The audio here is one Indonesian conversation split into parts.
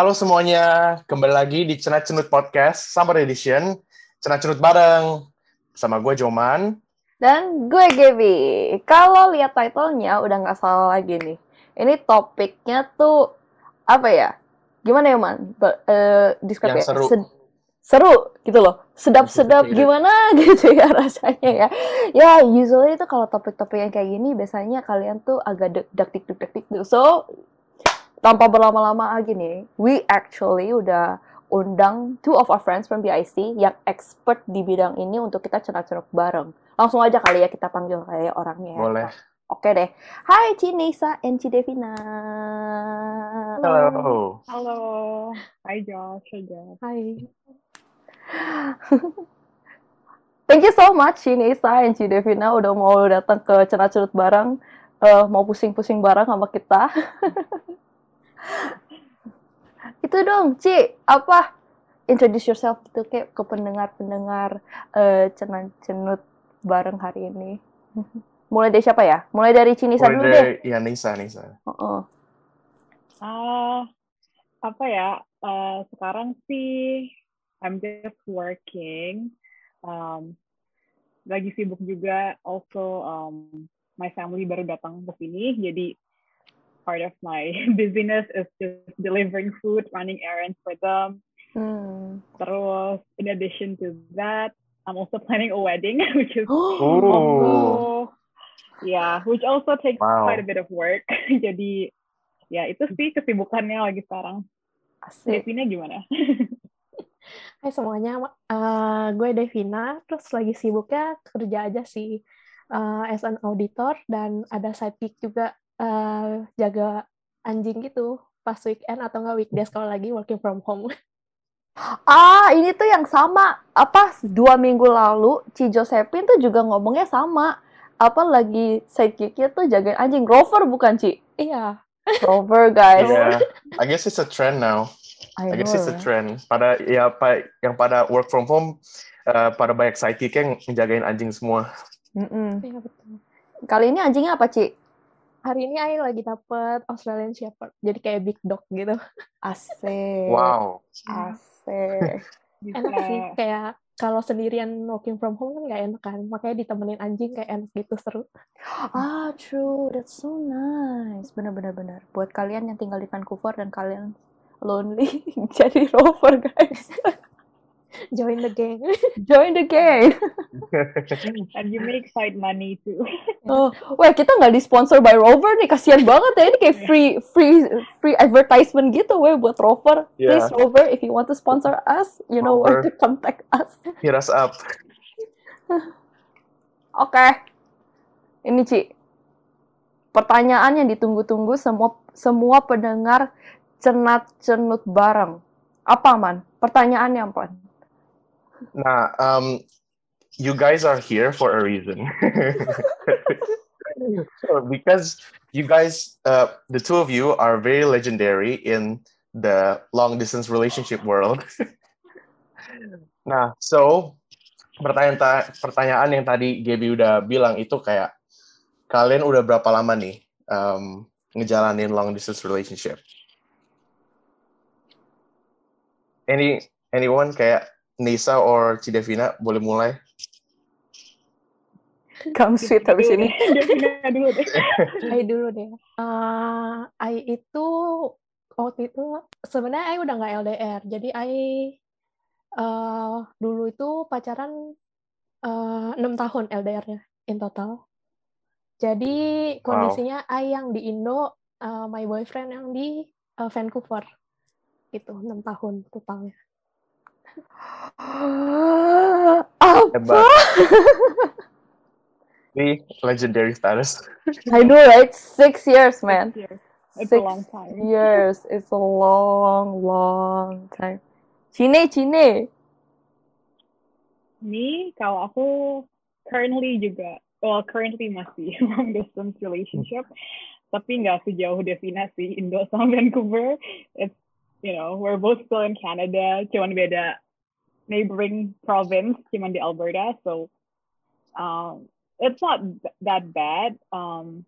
Halo semuanya, kembali lagi di Cenat Cenut Podcast Summer Edition. Cenat Cenut bareng sama gue Joman. Dan gue Gaby. Kalau lihat titlenya udah nggak salah lagi nih. Ini topiknya tuh apa ya? Gimana ya man? Be- describe Yang ya? seru. Sed- seru gitu loh. Sedap-sedap gimana gitu ya rasanya ya. Ya usually itu kalau topik-topik yang kayak gini biasanya kalian tuh agak deg dak dik dik dik dik. So tanpa berlama-lama lagi nih, we actually udah undang two of our friends from BIC yang expert di bidang ini untuk kita cenat-cenut bareng. Langsung aja kali ya kita panggil kayak orangnya. ya. Boleh. Oke deh. Hai Cinesa and Cidevina. Halo. Halo, hi Josh, hi Josh. Hai. Thank you so much Cinesa and Cidevina udah mau datang ke cenat-cenut bareng. eh, mau pusing-pusing bareng sama kita. Itu dong, Ci, apa? Introduce yourself gitu kayak ke pendengar-pendengar eh, cenat-cenut bareng hari ini. Mulai dari siapa ya? Mulai dari Cinisa Mulai dulu deh. ya Nisa, Nisa. Heeh. Ah, apa ya? eh, sekarang sih I'm just working. Um, lagi sibuk juga. Also, um, my family baru datang ke sini, jadi part of my busyness is just delivering food, running errands for them. Hmm. Terus, in addition to that, I'm also planning a wedding, which is Oh. also yeah, which also takes Wow. quite a bit of work. Jadi ya itu sih kesibukannya lagi sekarang. Asik. Devina gimana? Hai semuanya, Eh, gue Devina, terus lagi sibuknya kerja aja sih eh, as an auditor dan ada side gig juga eh, jaga anjing gitu pas weekend atau nggak weekdays kalau lagi working from home. Ah, ini tuh yang sama. Apa dua minggu lalu Ci Josephine tuh juga ngomongnya sama. Apa lagi sidekicknya tuh jagain anjing Rover bukan Ci? Iya, Rover guys. Yeah, I guess it's a trend now. I guess it's a trend. Pada ya pa, yang pada work from home, eh, pada banyak sidekick yang menjagain anjing semua. Iya betul. Kali ini anjingnya apa Ci? Hari ini Ai lagi dapet Australian Shepherd, jadi kayak big dog gitu. Asik. Wow. Asik. Enak sih, kayak kalau sendirian working from home kan nggak enak kan, makanya ditemenin anjing kayak enak gitu seru. Ah, true. That's so nice. Bener-bener bener. Buat kalian yang tinggal di Vancouver dan kalian lonely, jadi Rover guys. Join the gang. Join the gang. And you make side money too. Oh, wah kita nggak disponsor by Rover nih, kasihan banget ya ini kayak free free free advertisement gitu, weh buat Rover. Yeah. Please Rover, if you want to sponsor us, you know where to contact us. Hit us up. Oke, ini Ci, pertanyaan yang ditunggu-tunggu semua semua pendengar cenat cenut bareng. Apa man? Pertanyaannya apa? Nah, um, you guys are here for a reason. So, because you guys, uh, the two of you are very legendary in the long distance relationship world. nah, so pertanyaan ta- pertanyaan yang tadi Gaby udah bilang itu kayak kalian udah berapa lama nih um, ngejalanin long distance relationship? Any anyone kayak Nisa or Cidevina boleh mulai? Kamu sweet habis ini. Devina dulu deh. Ai dulu deh. Eh, Ai itu waktu itu sebenarnya Ai udah nggak LDR. Jadi Ai eh, dulu itu pacaran eh, enam tahun LDR-nya in total. Jadi kondisinya Ai yang di Indo, eh, my boyfriend yang di eh, Vancouver. Gitu, enam tahun totalnya. Apa? Hebat. Ini legendary status. I know, right? Six years, man. Yes, It's Six a long time. years. It's a long, long time. Cine, Cine. Ini kalau aku currently juga, well currently masih long distance relationship, tapi nggak sejauh Devina sih, Indo sama Vancouver. It's, you know, we're both still in Canada, cuman beda neighboring province, cuman di Alberta, so um, it's not that bad. Um,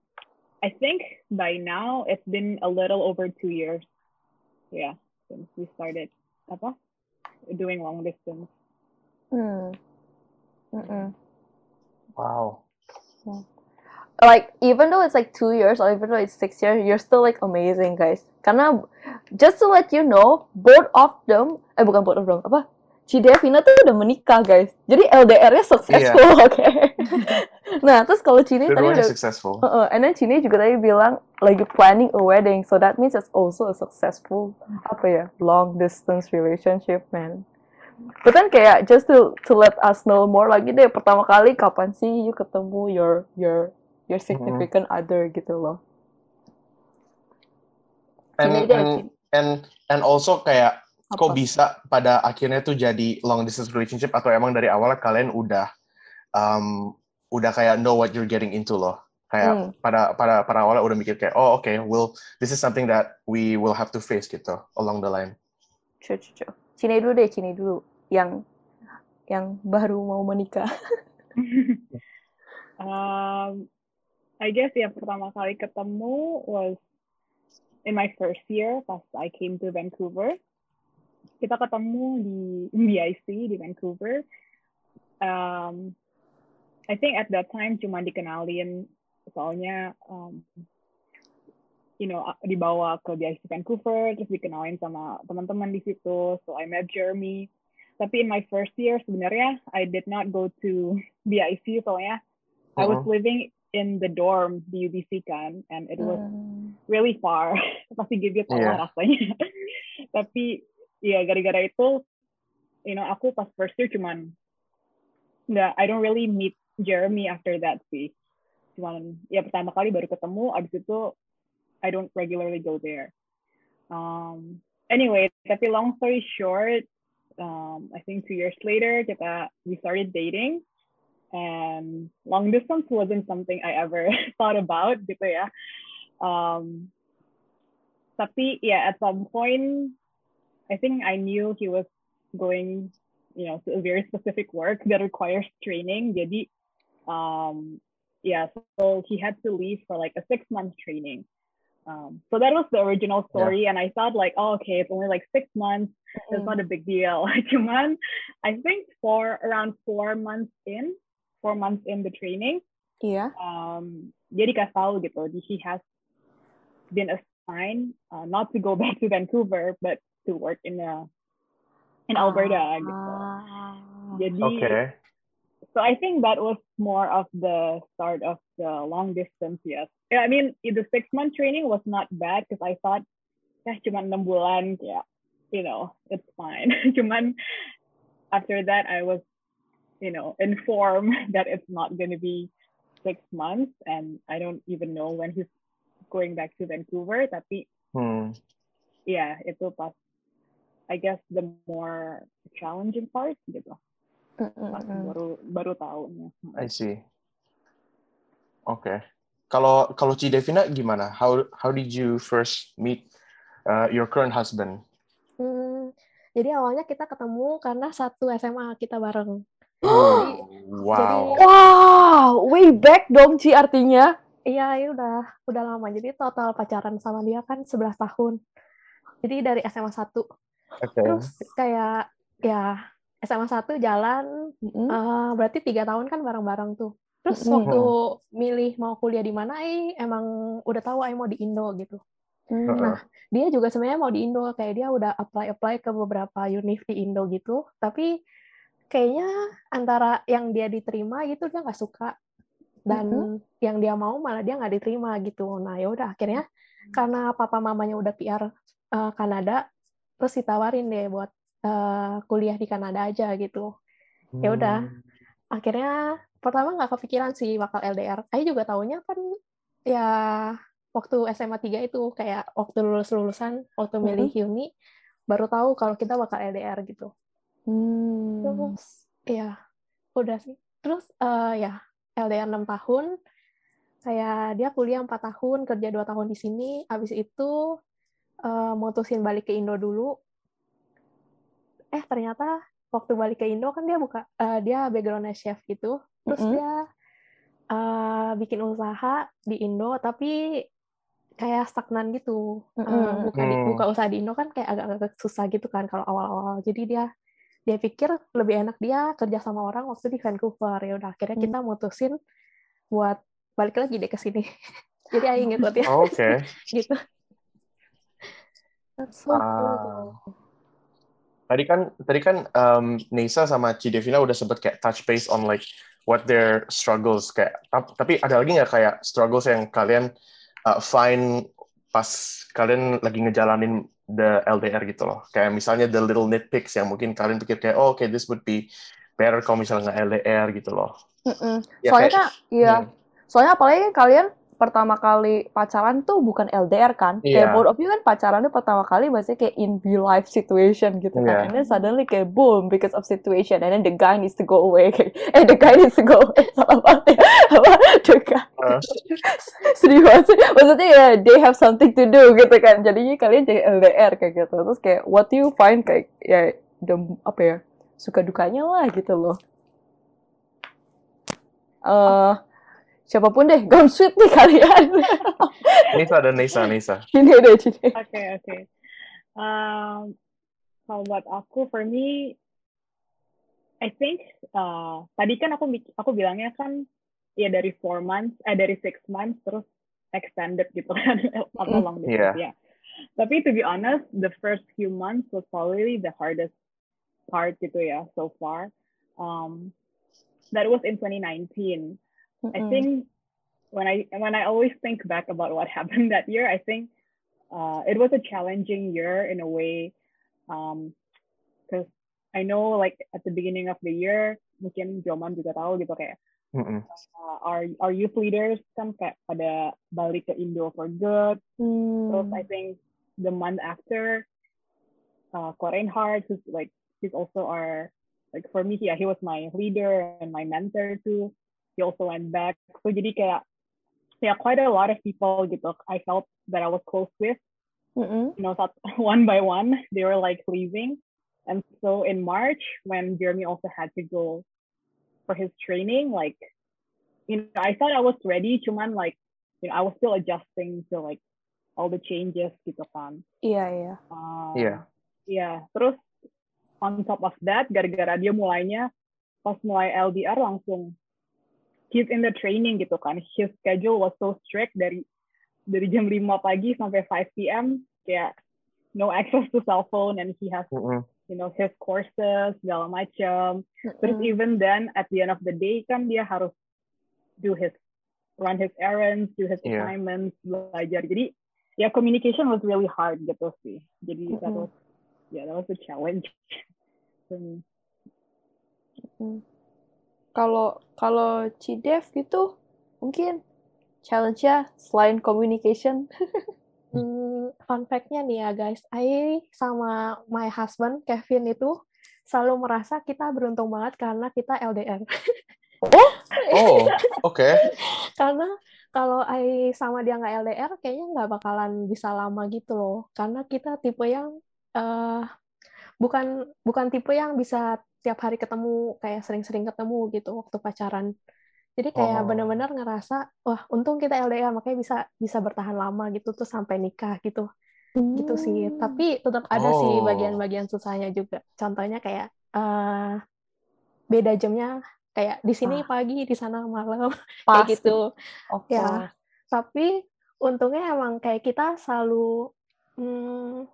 I think by now it's been a little over two years. Yeah, distance. We started apa doing long distance. Hmm. Mm-mm. Wow. Like even though it's like two years or even though it's six years, you're still like amazing, guys. Karena just to let you know, both of them, eh bukan both of them, apa? Cidevina tuh udah menikah, guys. Jadi LDR-nya successful, oke? nah, terus kalau Cini tadi udah successful. Uh, and then Cini juga tadi bilang lagi planning a wedding, so that means it's also a successful apa ya long distance relationship, man. But then kayak just to to let us know more lagi deh, pertama kali kapan sih you ketemu your your your significant other gitu loh. And, and, and, and also kayak kok Apa? bisa pada akhirnya tuh jadi long distance relationship atau emang dari awal kalian udah um, udah kayak know what you're getting into loh kayak Hmm. pada pada pada awalnya udah mikir kayak oh oke well this is something that we will have to face gitu along the line sure, sure. Cini dulu deh, Cini dulu yang yang baru mau menikah. um, I guess ya pertama kali ketemu was in my first year pas I came to Vancouver. Kita ketemu di BIC di Vancouver. Um, I think at that time cuma dikenalin soalnya um, you know dibawa ke BIC Vancouver terus dikenalin sama teman-teman di situ. So I met Jeremy. Tapi in my first year sebenarnya I did not go to BIC soalnya I was Mhm. living in the dorm di UBC kan, and it was Hmm. really far. Pasti gigit Iya. yeah. rasanya. Tapi ya gara-gara itu, you know, aku pas first year cuman nggak, I don't really meet Jeremy after that sih. Cuman ya pertama kali baru ketemu, abis itu I don't regularly go there. Um, anyway, tapi long story short, um, I think two years later kita we started dating and long distance wasn't something I ever thought about gitu ya. Um, tapi yeah, at some point, I think I knew he was going, you know, to a very specific work that requires training. Jadi, um, yeah, so he had to leave for like a six month training. Um, so that was the original story, and I thought like, oh, okay, it's only like six months. It's not a big deal. Cuman, I think for around four months in, four months in the training, yeah, um, dia dikasih tahu gitu, he has been assigned uh, not to go back to Vancouver, but to work in a in Alberta gitu. Ah. Jadi, oke so I think that was more of the start of the long distance. Yes, yeah, I mean the six month training was not bad because I thought, yeah, cuma enam bulan, yeah, you know, it's fine. cuman after that, I was, you know, informed that it's not going to be six months, and I don't even know when he's going back to Vancouver. Tapi hmm. yeah, itu pas, I guess the more challenging part gitu. Pas Mm-mm-mm. baru baru tahunya. I see oke kalau kalau Cidevina gimana how how did you first meet uh, your current husband Hmm, jadi awalnya kita ketemu karena satu SMA kita bareng. Oh, wow Wow, way back dong Ci artinya. Iya, ini udah udah lama. Jadi total pacaran sama dia kan 11 tahun. Jadi dari SMA 1. oke Terus kayak ya SMA 1 jalan Mm-mm. eh, berarti tiga tahun kan bareng-bareng tuh. Terus Mm-mm. waktu milih mau kuliah di mana, eh emang udah tahu eh mau di Indo gitu. Hmm. Nah, dia juga sebenarnya mau di Indo, kayak dia udah apply-apply ke beberapa univ di Indo gitu, tapi kayaknya antara yang dia diterima gitu dia nggak suka dan yang dia mau malah dia nggak diterima gitu. Nah, ya udah akhirnya karena papa mamanya udah PR eh, Kanada, terus ditawarin deh buat eh, kuliah di Kanada aja gitu. Ya udah. Akhirnya pertama nggak kepikiran sih bakal LDR. Ayo juga taunya kan ya waktu SMA 3 itu kayak waktu lulus lulusan waktu milih uni baru tahu kalau kita bakal LDR gitu. Hmm. Terus ya udah sih. Terus eh, ya LDR 6 tahun. Kayak dia kuliah 4 tahun, kerja 2 tahun di sini. Habis itu eh, mutusin balik ke Indo dulu. Eh ternyata waktu balik ke Indo kan dia buka eh, dia backgroundnya chef gitu. Terus Mm-mm. dia eh, bikin usaha di Indo tapi kayak stagnan gitu. Eh, Mm-mm. buka di, Hmm. buka usaha di Indo kan kayak agak-agak susah gitu kan kalau awal-awal. Jadi dia dia pikir lebih enak dia kerja sama orang waktu di Vancouver. Ya udah akhirnya Hmm. kita mutusin buat balik lagi deh ke sini. Jadi ayo ngikut ya Oh, Oke. gitu. That's so cool. Ah. Tadi kan tadi kan um, Nisa sama Ci Devina udah sempet kayak touch base on like what their struggles kayak tap- tapi ada lagi nggak kayak struggles yang kalian uh, find pas kalian lagi ngejalanin the LDR gitu loh kayak misalnya the little nitpicks yang mungkin kalian pikir kayak oh, oke this would be better kalau misalnya nggak LDR gitu loh Mm-mm. Ya, Soalnya kayak- kan, iya. Hmm. Soalnya apalagi kan kalian pertama kali pacaran tuh bukan LDR kan? Iya. Kayak both of you kan pacarannya pertama kali maksudnya kayak in real life situation gitu kan. Iya. And then suddenly kayak boom because of situation and then the guy needs to go away. Kayak, eh the guy needs to go away. Salah banget ya. Apa? The guy. Uh. Sedih banget sih. Maksudnya ya they have something to do gitu kan. Jadinya kalian jadi LDR kayak gitu. Terus kayak what do you find kayak ya the apa ya suka dukanya lah gitu loh. Eh siapa pun deh, sweet nih kalian. Nisa dan Nisa Nisa Ini deh. Oke, oke. Um, kalau buat aku, for me, I think uh, tadi kan aku aku bilangnya kan ya dari four months, eh dari six months terus extended gitu kan atau Mm. long Iya. distance ya. Tapi to be honest, the first few months was probably the hardest part gitu ya so far. Um, that was in 2019. I Mm-mm. think when I when I always think back about what happened that year, I think uh, it was a challenging year in a way, because I know like at the beginning of the year, mungkin Joman juga tahu gitu kayak Mm-mm. uh, our our youth leaders kan kayak pada balik ke Indo for good. Terus Hmm. I think the month after, uh, Korean Heart, who's like he's also our like for me, yeah, he was my leader and my mentor too. He also went back. So jadi kayak yeah, quite a lot of people gitu. I felt that I was close with. Mm-mm. You know, one by one they were like leaving. And so in March, when Jeremy also had to go for his training, like you know, I thought I was ready. Cuman like you know, I was still adjusting to like all the changes gitu kan. Iya, iya. Um, Iya. Iya, terus on top of that, gara-gara dia mulainya pas mulai LDR langsung he's in the training gitu kan. His schedule was so strict dari dari jam 5 pagi sampai 5 p.m. kayak no access to cell phone and he has Mm-mm. you know his courses segala macam. Terus Mm-mm. even then at the end of the day kan dia harus do his run his errands, do his Iya. assignments, belajar. Jadi ya communication was really hard gitu sih. Jadi that Mm-mm. was yeah that was a challenge for me. Mm. Kalau kalau Cidev gitu mungkin challenge-nya selain communication. Hmm, fun fact-nya nih ya guys, I sama my husband Kevin itu selalu merasa kita beruntung banget karena kita LDR. Oh, oke. Karena kalau I sama dia nggak LDR, kayaknya nggak bakalan bisa lama gitu loh. Karena kita tipe yang eh bukan bukan tipe yang bisa tiap hari ketemu kayak sering-sering ketemu gitu waktu pacaran. Jadi Oh. kayak bener-bener ngerasa, wah untung kita LDR makanya bisa bisa bertahan lama gitu tuh sampai nikah gitu gitu sih. Hmm. Tapi tetap ada sih Oh. bagian-bagian susahnya juga. Contohnya kayak eh beda jamnya kayak di sini Ah. pagi, di sana malam kayak gitu. Of Ya, tapi untungnya emang kayak kita selalu hmm,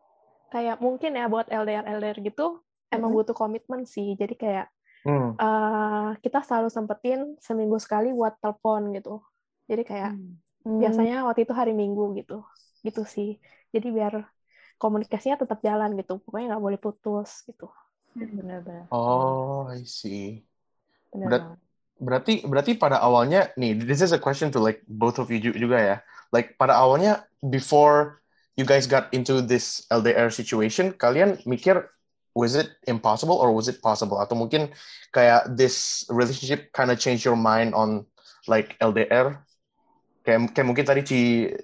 kayak mungkin ya buat LDR LDR gitu emang butuh komitmen sih. Jadi kayak Hmm. eh, kita selalu sempetin seminggu sekali buat telepon gitu. Jadi kayak Hmm. biasanya waktu itu hari Minggu gitu, gitu sih. Jadi biar komunikasinya tetap jalan gitu. Pokoknya nggak boleh putus gitu. benar-benar. Oh, I see. Benar Berat-. Berarti berarti pada awalnya nih, this is a question to like both of you ju- juga ya. Like pada awalnya before you guys got into this LDR situation, kalian mikir was it impossible or was it possible? Atau mungkin kayak this relationship kind of change your mind on like LDR? Kayak, kayak mungkin tadi Ci,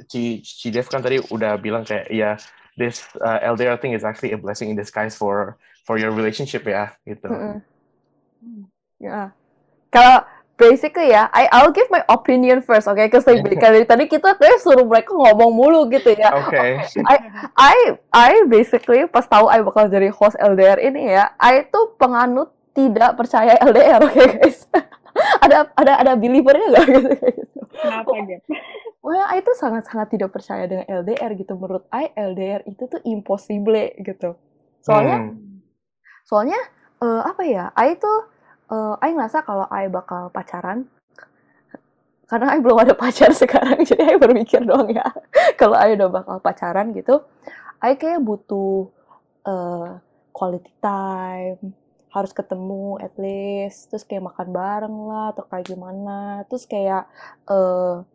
Ci, Ci Dev kan tadi udah bilang kayak ya this uh, LDR thing is actually a blessing in disguise for for your relationship ya gitu. Mm-mm. Ya. Kalau basically ya, I I'll give my opinion first, oke? Okay? Because like, dari tadi kita kayak suruh mereka ngomong mulu gitu ya. Oke. Okay. I I I basically pas tahu I bakal jadi host LDR ini ya, I tuh penganut tidak percaya LDR, oke okay, guys? ada ada ada believernya nggak gitu? Kenapa gitu? Wah, I tuh sangat-sangat tidak percaya dengan LDR gitu. Menurut I, LDR itu tuh impossible gitu. Soalnya, hmm. soalnya uh, apa ya? I tuh uh, I ngerasa kalau I bakal pacaran karena I belum ada pacar sekarang jadi I berpikir dong ya. Kalau I udah bakal pacaran gitu I kayak butuh uh, quality time harus ketemu at least terus kayak makan bareng lah atau kayak gimana. Terus kayak uh,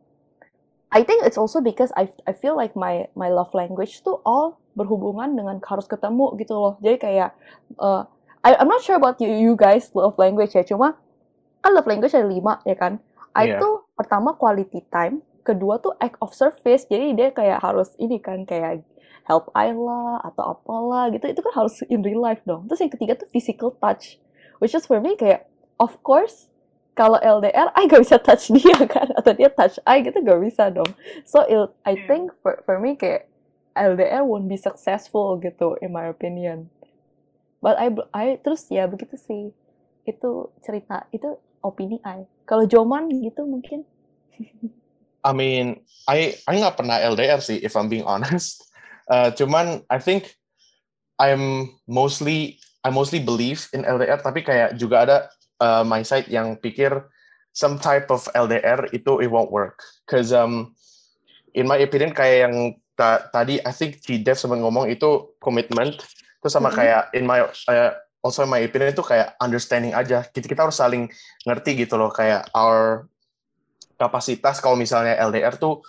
I think it's also because I I feel like my my love language tuh all berhubungan dengan harus ketemu gitu loh. Jadi kayak uh, I, I'm not sure about you, you guys love language ya, cuma kan love language ada lima ya kan. I yeah. tuh pertama quality time, kedua tuh act of service, jadi dia kayak harus ini kan kayak help I lah atau apalah gitu, itu kan harus in real life dong. Terus yang ketiga tuh physical touch, which is for me kayak of course kalau LDR I gak bisa touch dia kan atau dia touch I gitu gak bisa dong. So it, I think for for me kayak LDR won't be successful gitu in my opinion but I I terus ya begitu sih. Itu cerita itu opini I. Kalau Joman gitu mungkin. I mean I I nggak pernah LDR sih if I'm being honest. Uh, cuman I think I'm mostly I mostly believe in LDR tapi kayak juga ada uh, my side yang pikir some type of LDR itu it won't work. Cause um in my opinion kayak yang ta tadi I think Ci Dev sempat ngomong itu commitment Terus sama kayak in my uh, also in my opinion itu kayak understanding aja. Kita kita harus saling ngerti gitu loh kayak our kapasitas kalau misalnya LDR tuh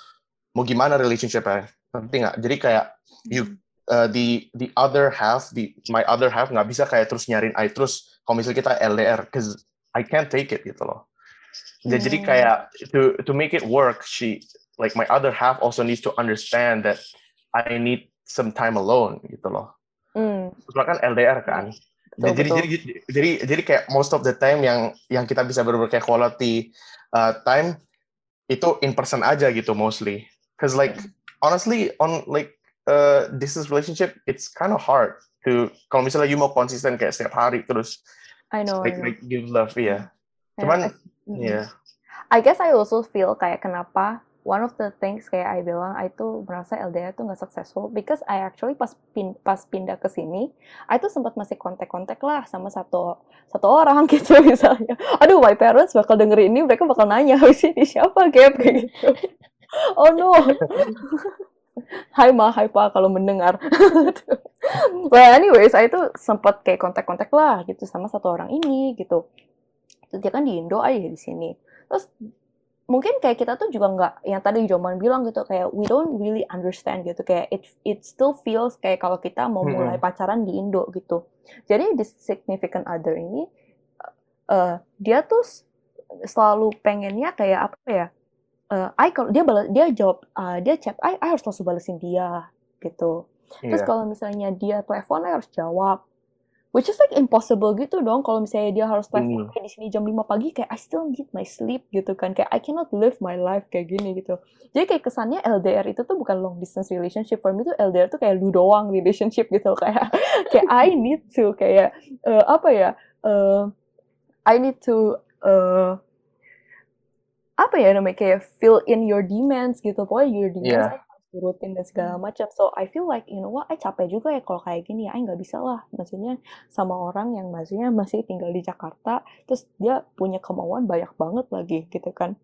mau gimana relationship ya. Ngerti nggak? Jadi kayak you uh, the the other half, the my other half nggak bisa kayak terus nyariin I terus kalau misalnya kita LDR, cause I can't take it gitu loh. Yeah. Jadi kayak to to make it work, she like my other half also needs to understand that I need some time alone gitu loh. Hmm. kan LDR kan. Betul, jadi, betul. jadi jadi jadi kayak most of the time yang yang kita bisa berburu kayak quality uh, time itu in person aja gitu mostly. Cause like honestly on like uh, this is relationship it's kind of hard to kalau misalnya you mau konsisten kayak setiap hari terus I know, like, I know. like give love ya. Yeah. Cuman ya. Yeah. I guess I also feel kayak kenapa one of the things kayak I bilang, I tuh merasa LDR tuh nggak successful because I actually pas pin, pas pindah ke sini, I tuh sempat masih kontak-kontak lah sama satu satu orang gitu misalnya. Aduh, my parents bakal denger ini, mereka bakal nanya, habis ini siapa kayak gitu. Oh no. Hai ma, hai pa kalau mendengar. well anyways, I tuh sempat kayak kontak-kontak lah gitu sama satu orang ini gitu. Terus dia kan di Indo aja di sini. Terus mungkin kayak kita tuh juga nggak yang tadi Joman bilang gitu kayak we don't really understand gitu. Kayak it it still feels kayak kalau kita mau mulai pacaran di Indo gitu. Jadi the significant other ini uh, dia tuh selalu pengennya kayak apa ya uh, I kalau dia balas dia jawab uh, dia chat I, I harus langsung balesin dia gitu. Terus yeah. kalau misalnya dia telepon I harus jawab which is like impossible gitu dong kalau misalnya dia harus telepon kayak di sini jam 5 pagi kayak I still need my sleep gitu kan. Kayak I cannot live my life kayak gini gitu. Jadi kayak kesannya LDR itu tuh bukan long distance relationship. For me tuh LDR tuh kayak lu doang relationship gitu kayak kayak I need to kayak uh, apa ya uh, I need to uh, apa ya namanya kayak fill in your demands gitu. Pokoknya your demands yeah turutin dan segala hmm. macam. So I feel like you know what, I capek juga ya kalau kayak gini ya, I nggak bisa lah. Maksudnya sama orang yang maksudnya masih tinggal di Jakarta, terus dia punya kemauan banyak banget lagi gitu kan.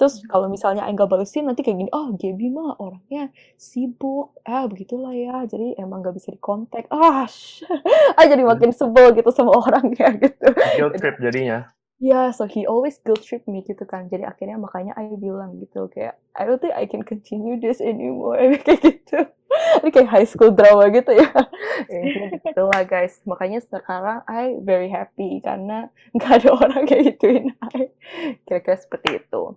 Terus hmm. kalau misalnya I nggak balesin nanti kayak gini, oh Gaby mah orangnya sibuk, ah begitulah ya, jadi emang nggak bisa dikontak. Ah, ah jadi makin sebel gitu sama orangnya gitu. Guilt trip jadinya. Yeah, so he always guilt trip me gitu kan. Jadi akhirnya makanya I bilang gitu kayak I don't think I can continue this anymore kayak gitu. Ini kayak high school drama gitu ya. ya gitu lah guys. Makanya sekarang I very happy karena nggak ada orang kayak gituin I. Kira-kira seperti itu.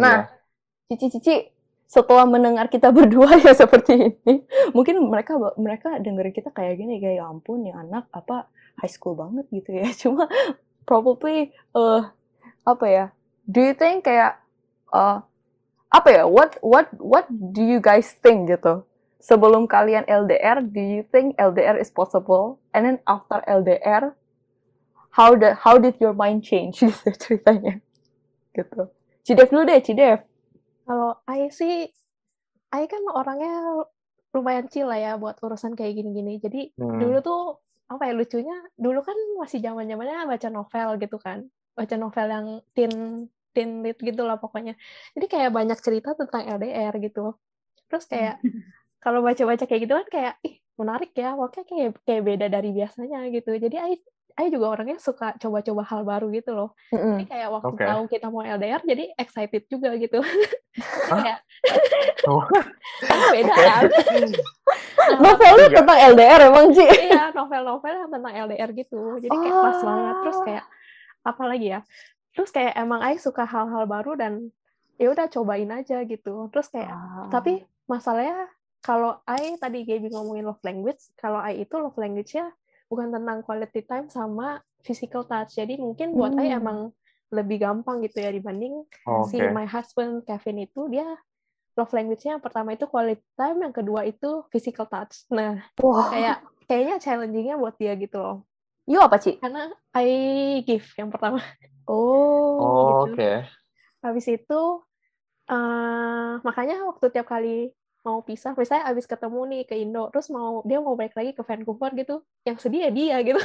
Nah, iya. cici-cici setelah mendengar kita berdua ya seperti ini, mungkin mereka mereka dengerin kita kayak gini kayak ya ampun ya anak apa high school banget gitu ya. Cuma probably uh, apa ya do you think kayak uh, apa ya? What what what do you guys think gitu? Sebelum kalian LDR, do you think LDR is possible? And then after LDR, how the how did your mind change gitu ceritanya? Gitu. Cidev dulu deh, Cidev. Kalau I sih, I kan orangnya lumayan chill lah ya buat urusan kayak gini-gini. Jadi Hmm. dulu tuh apa ya lucunya, dulu kan masih zaman zamannya baca novel gitu kan, baca novel yang teen teen lit gitu lah pokoknya. Jadi kayak banyak cerita tentang LDR gitu. Terus kayak kalau baca-baca kayak gitu kan kayak ih menarik ya, pokoknya kayak kayak beda dari biasanya gitu. Jadi I I juga orangnya suka coba-coba hal baru gitu loh. Jadi Mm-mm. kayak waktu Oke. tahu kita mau LDR jadi excited juga gitu. Kayak Oh, kan beda Oke. kan. Nah, Novelnya Enggak. tentang LDR emang Ci. iya novel-novel yang tentang LDR gitu jadi kayak pas banget terus Oh. kayak apa lagi ya terus kayak emang Ai suka hal-hal baru dan ya udah cobain aja gitu terus kayak Ah. tapi masalahnya kalau Ai tadi Gaby ngomongin love language kalau Ai itu love language-nya bukan tentang quality time sama physical touch jadi mungkin buat Hmm. emang lebih gampang gitu ya dibanding oke. si my husband Kevin itu dia love language-nya yang pertama itu quality time yang kedua itu physical touch nah Wah, kayak kayaknya challenging-nya buat dia gitu loh. you apa Ci? Karena I give yang pertama. Oh. Oh, gitu. Oke. Habis itu eh makanya waktu tiap kali mau pisah, misalnya habis ketemu nih ke Indo, terus mau dia mau balik lagi ke Vancouver gitu, yang sedih ya dia gitu.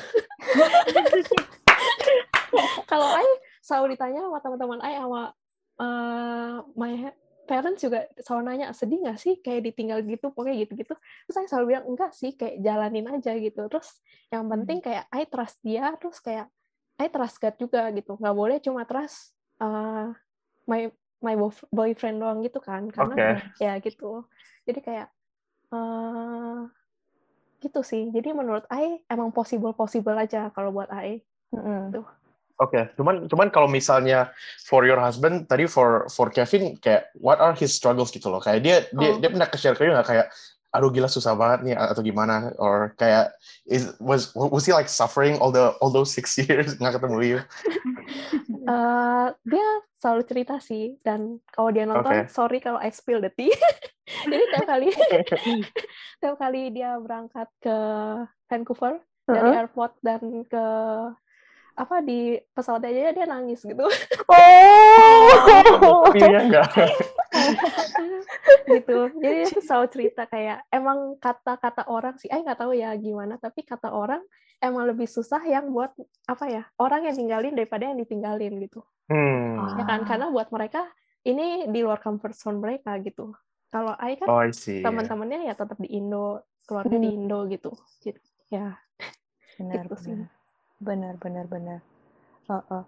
Kalau I selalu ditanya sama teman-teman I sama eh, my parents juga selalu nanya sedih nggak sih kayak ditinggal gitu pokoknya gitu-gitu? Terus saya selalu bilang enggak sih kayak jalanin aja gitu. Terus yang penting kayak I trust dia terus kayak I trust God juga gitu. Nggak boleh cuma trust eh, my my boyfriend doang gitu kan karena Oke. ya gitu jadi kayak eh gitu sih jadi menurut I emang possible possible aja kalau buat I Mm-mm. Oke, cuman cuman kalau misalnya for your husband tadi for for Kevin kayak what are his struggles gitu loh. Kayak dia dia Oh. dia pernah ke-share ke you nggak kayak aduh gila susah banget nih atau gimana or kayak is was was he like suffering all the all those six years nggak ketemu you? Eh, dia selalu cerita sih dan kalau dia nonton Oke. sorry kalau I spill the tea jadi tiap kali tiap kali dia berangkat ke Vancouver dari Heeh. airport dan ke apa di pesawat aja dia nangis gitu Oh. Iya enggak. gitu jadi dia selalu cerita kayak emang kata-kata orang sih I nggak tahu ya gimana tapi kata orang emang lebih susah yang buat apa ya orang yang tinggalin daripada yang ditinggalin gitu Hmm. ya kan Ah. karena buat mereka ini di luar comfort zone mereka gitu kalau I kan Oh, teman-temannya ya tetap di Indo keluarga di Hmm. Indo gitu. Jadi, ya. Benar gitu sih. benar. Benar benar benar. Heeh.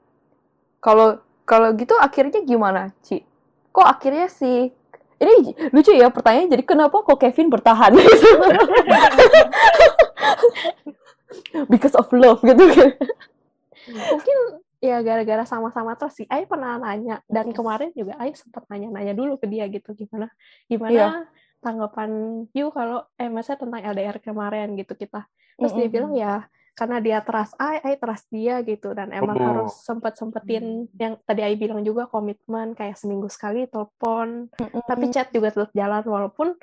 kalau kalau gitu akhirnya gimana Ci? Kok akhirnya si ini lucu ya pertanyaan jadi kenapa kok Kevin bertahan? Because of love gitu kan. Mungkin ya gara-gara sama-sama terus sih Ai pernah nanya dan kemarin juga Ai sempat nanya-nanya dulu ke dia gitu gimana gimana Iya. tanggapan you kalau eh masa tentang LDR kemarin gitu kita terus dia Mm-mm. bilang ya karena dia trust Ai trust dia gitu dan emang Oh. harus sempet sempetin yang tadi Ai bilang juga komitmen kayak seminggu sekali telepon tapi chat juga tetap jalan walaupun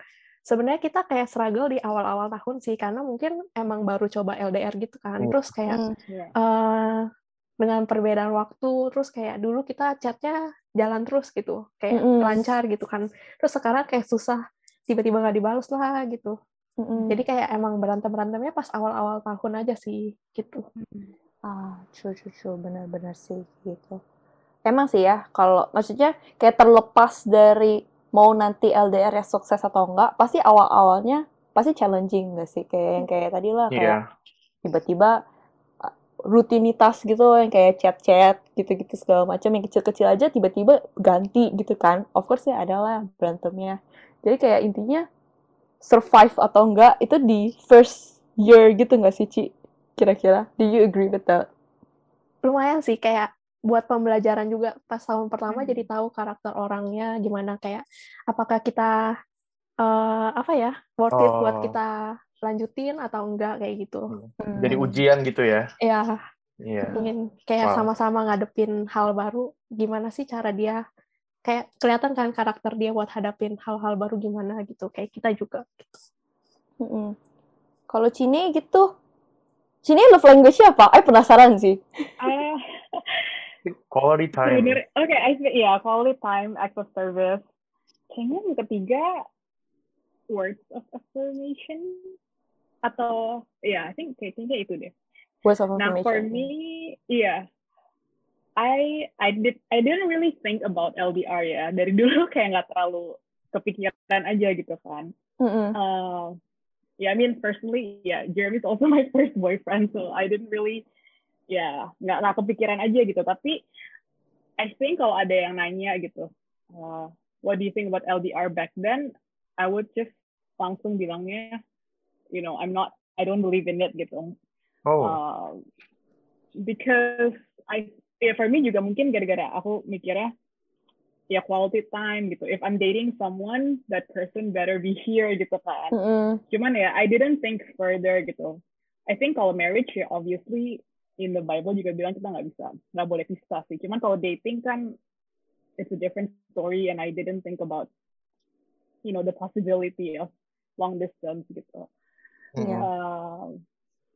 sebenarnya kita kayak struggle di awal-awal tahun sih karena mungkin emang baru coba LDR gitu kan Hmm. terus kayak Mm. Iya. eh dengan perbedaan waktu terus kayak dulu kita chatnya jalan terus gitu kayak Mm-mm. lancar gitu kan terus sekarang kayak susah tiba-tiba nggak dibalas lah gitu Mm-mm. jadi kayak emang berantem berantemnya pas awal-awal tahun aja sih gitu Ah, true, true, true. Benar-benar sih gitu. Emang sih ya, kalau maksudnya kayak terlepas dari mau nanti LDR ya sukses atau enggak, pasti awal-awalnya pasti challenging nggak sih? Kayak yang kayak tadi lah, kayak Iya. tiba-tiba rutinitas gitu yang kayak chat-chat gitu-gitu segala macam yang kecil-kecil aja tiba-tiba ganti gitu kan. Of course ya ada lah berantemnya. Jadi kayak intinya survive atau enggak itu di first year gitu nggak sih Ci? Kira-kira, do you agree with that? lumayan sih kayak buat pembelajaran juga pas tahun pertama Hmm. jadi tahu karakter orangnya gimana kayak apakah kita eh, apa ya worth it buat Oh. kita lanjutin atau enggak kayak gitu Jadi Hmm. ujian gitu ya. ya Iya. ingin kayak Wow. sama-sama ngadepin hal baru gimana sih cara dia kayak kelihatan kan karakter dia buat hadapin hal-hal baru gimana gitu kayak kita juga gitu. Mm-mm. Kalau Cini gitu, Cini love language-nya apa? Aku penasaran sih. Ah, Quality time. oke, I think yeah, quality time, act of service. Kayaknya yang ketiga words of affirmation atau ya, I think kayaknya itu deh. Words of Now for affirmation. me, yeah, I I did I didn't really think about LDR ya. Dari dulu kayak nggak terlalu kepikiran aja gitu kan. Mm-mm. Uh, yeah, I mean personally, yeah, Jeremy's also my first boyfriend, so I didn't really, ya nggak nggak kepikiran aja gitu. Tapi I think kalau ada yang nanya gitu, uh, what do you think about LDR back then? I would just langsung bilangnya, you know, I'm not, I don't believe in it gitu. Oh, Um, because I ya for me juga mungkin gara-gara aku mikirnya ya quality time gitu. If I'm dating someone, that person better be here gitu kan. Mm-mm. Cuman ya I didn't think further gitu. I think kalau marriage ya obviously in the Bible juga bilang kita nggak bisa nggak boleh pisah sih. Cuman kalau dating kan it's a different story and I didn't think about you know the possibility of long distance gitu. Mm. Iya. Uh,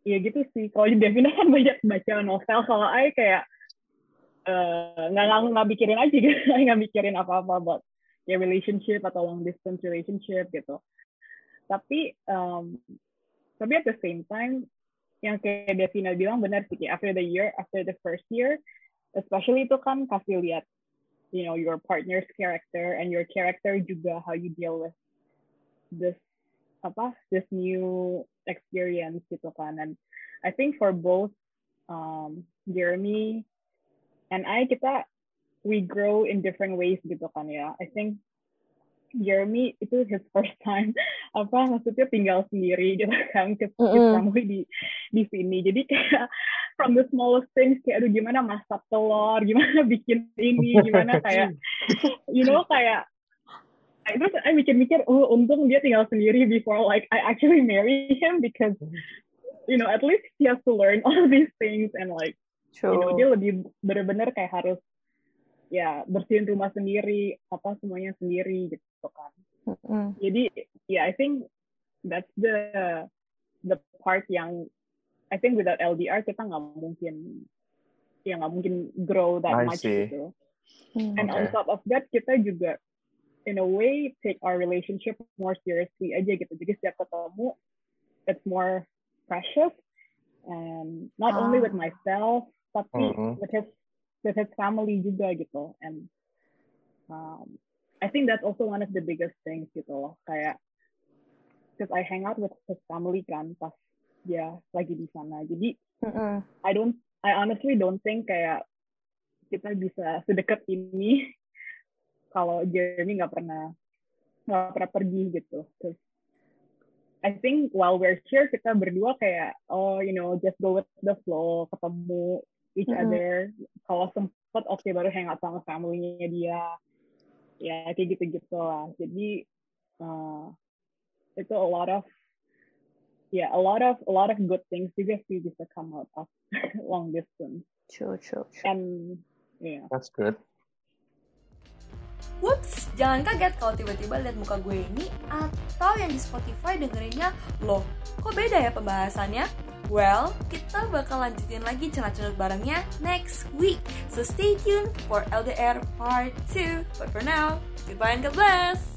ya gitu sih. Kalau Devina kan banyak baca novel, kalau I kayak eh, nggak nggak nggak mikirin aja gitu, nggak mikirin apa-apa buat ya relationship atau long distance relationship gitu. Tapi um, tapi at the same time yang kayak Devina bilang benar sih kayak after the year, after the first year, especially itu kan kasih lihat you know your partner's character and your character juga how you deal with this apa this new experience gitu kan. And I think for both um, Jeremy and I kita we grow in different ways gitu kan ya. I think Jeremy itu his first time apa maksudnya tinggal sendiri gitu kan ke Mm-mm. family di di sini. Jadi kayak from the smallest things kayak aduh gimana masak telur gimana bikin ini gimana kayak you know kayak terus I mikir-mikir oh untung dia tinggal sendiri before like I actually marry him because you know at least he has to learn all these things and like you know True. dia lebih bener-bener kayak harus ya bersihin rumah sendiri apa semuanya sendiri gitu kan Mm-mm. jadi ya I think that's the the part yang I think without LDR kita nggak mungkin ya nggak mungkin grow that I much see. gitu Mm. and on Okay. top of that kita juga in a way take our relationship more seriously aja gitu jadi setiap ketemu it's more precious and not only with Ah. myself tapi Mhm. with his with his family juga gitu and um, I think that's also one of the biggest things gitu loh kayak because I hang out with his family kan pas dia lagi di sana jadi. I don't I honestly don't think kayak kita bisa sedekat ini kalau Jeremy nggak pernah nggak pernah pergi gitu. 'Cause I think while we're here kita berdua kayak oh you know just go with the flow ketemu each Mm-mm. other kalau sempet oke baru hang out sama family-nya dia ya kayak gitu-gitu lah jadi uh, itu a lot of yeah a lot of a lot of good things juga sih bisa come out of long distance True, true, true. and yeah That's good. Whoops, jangan kaget kalau tiba-tiba lihat muka gue ini atau yang di Spotify dengerinnya, loh, kok beda ya pembahasannya? Well, kita bakal lanjutin lagi cenat-cenat barengnya next week. So stay tuned for LDR Part 2. But for now, goodbye and God bless!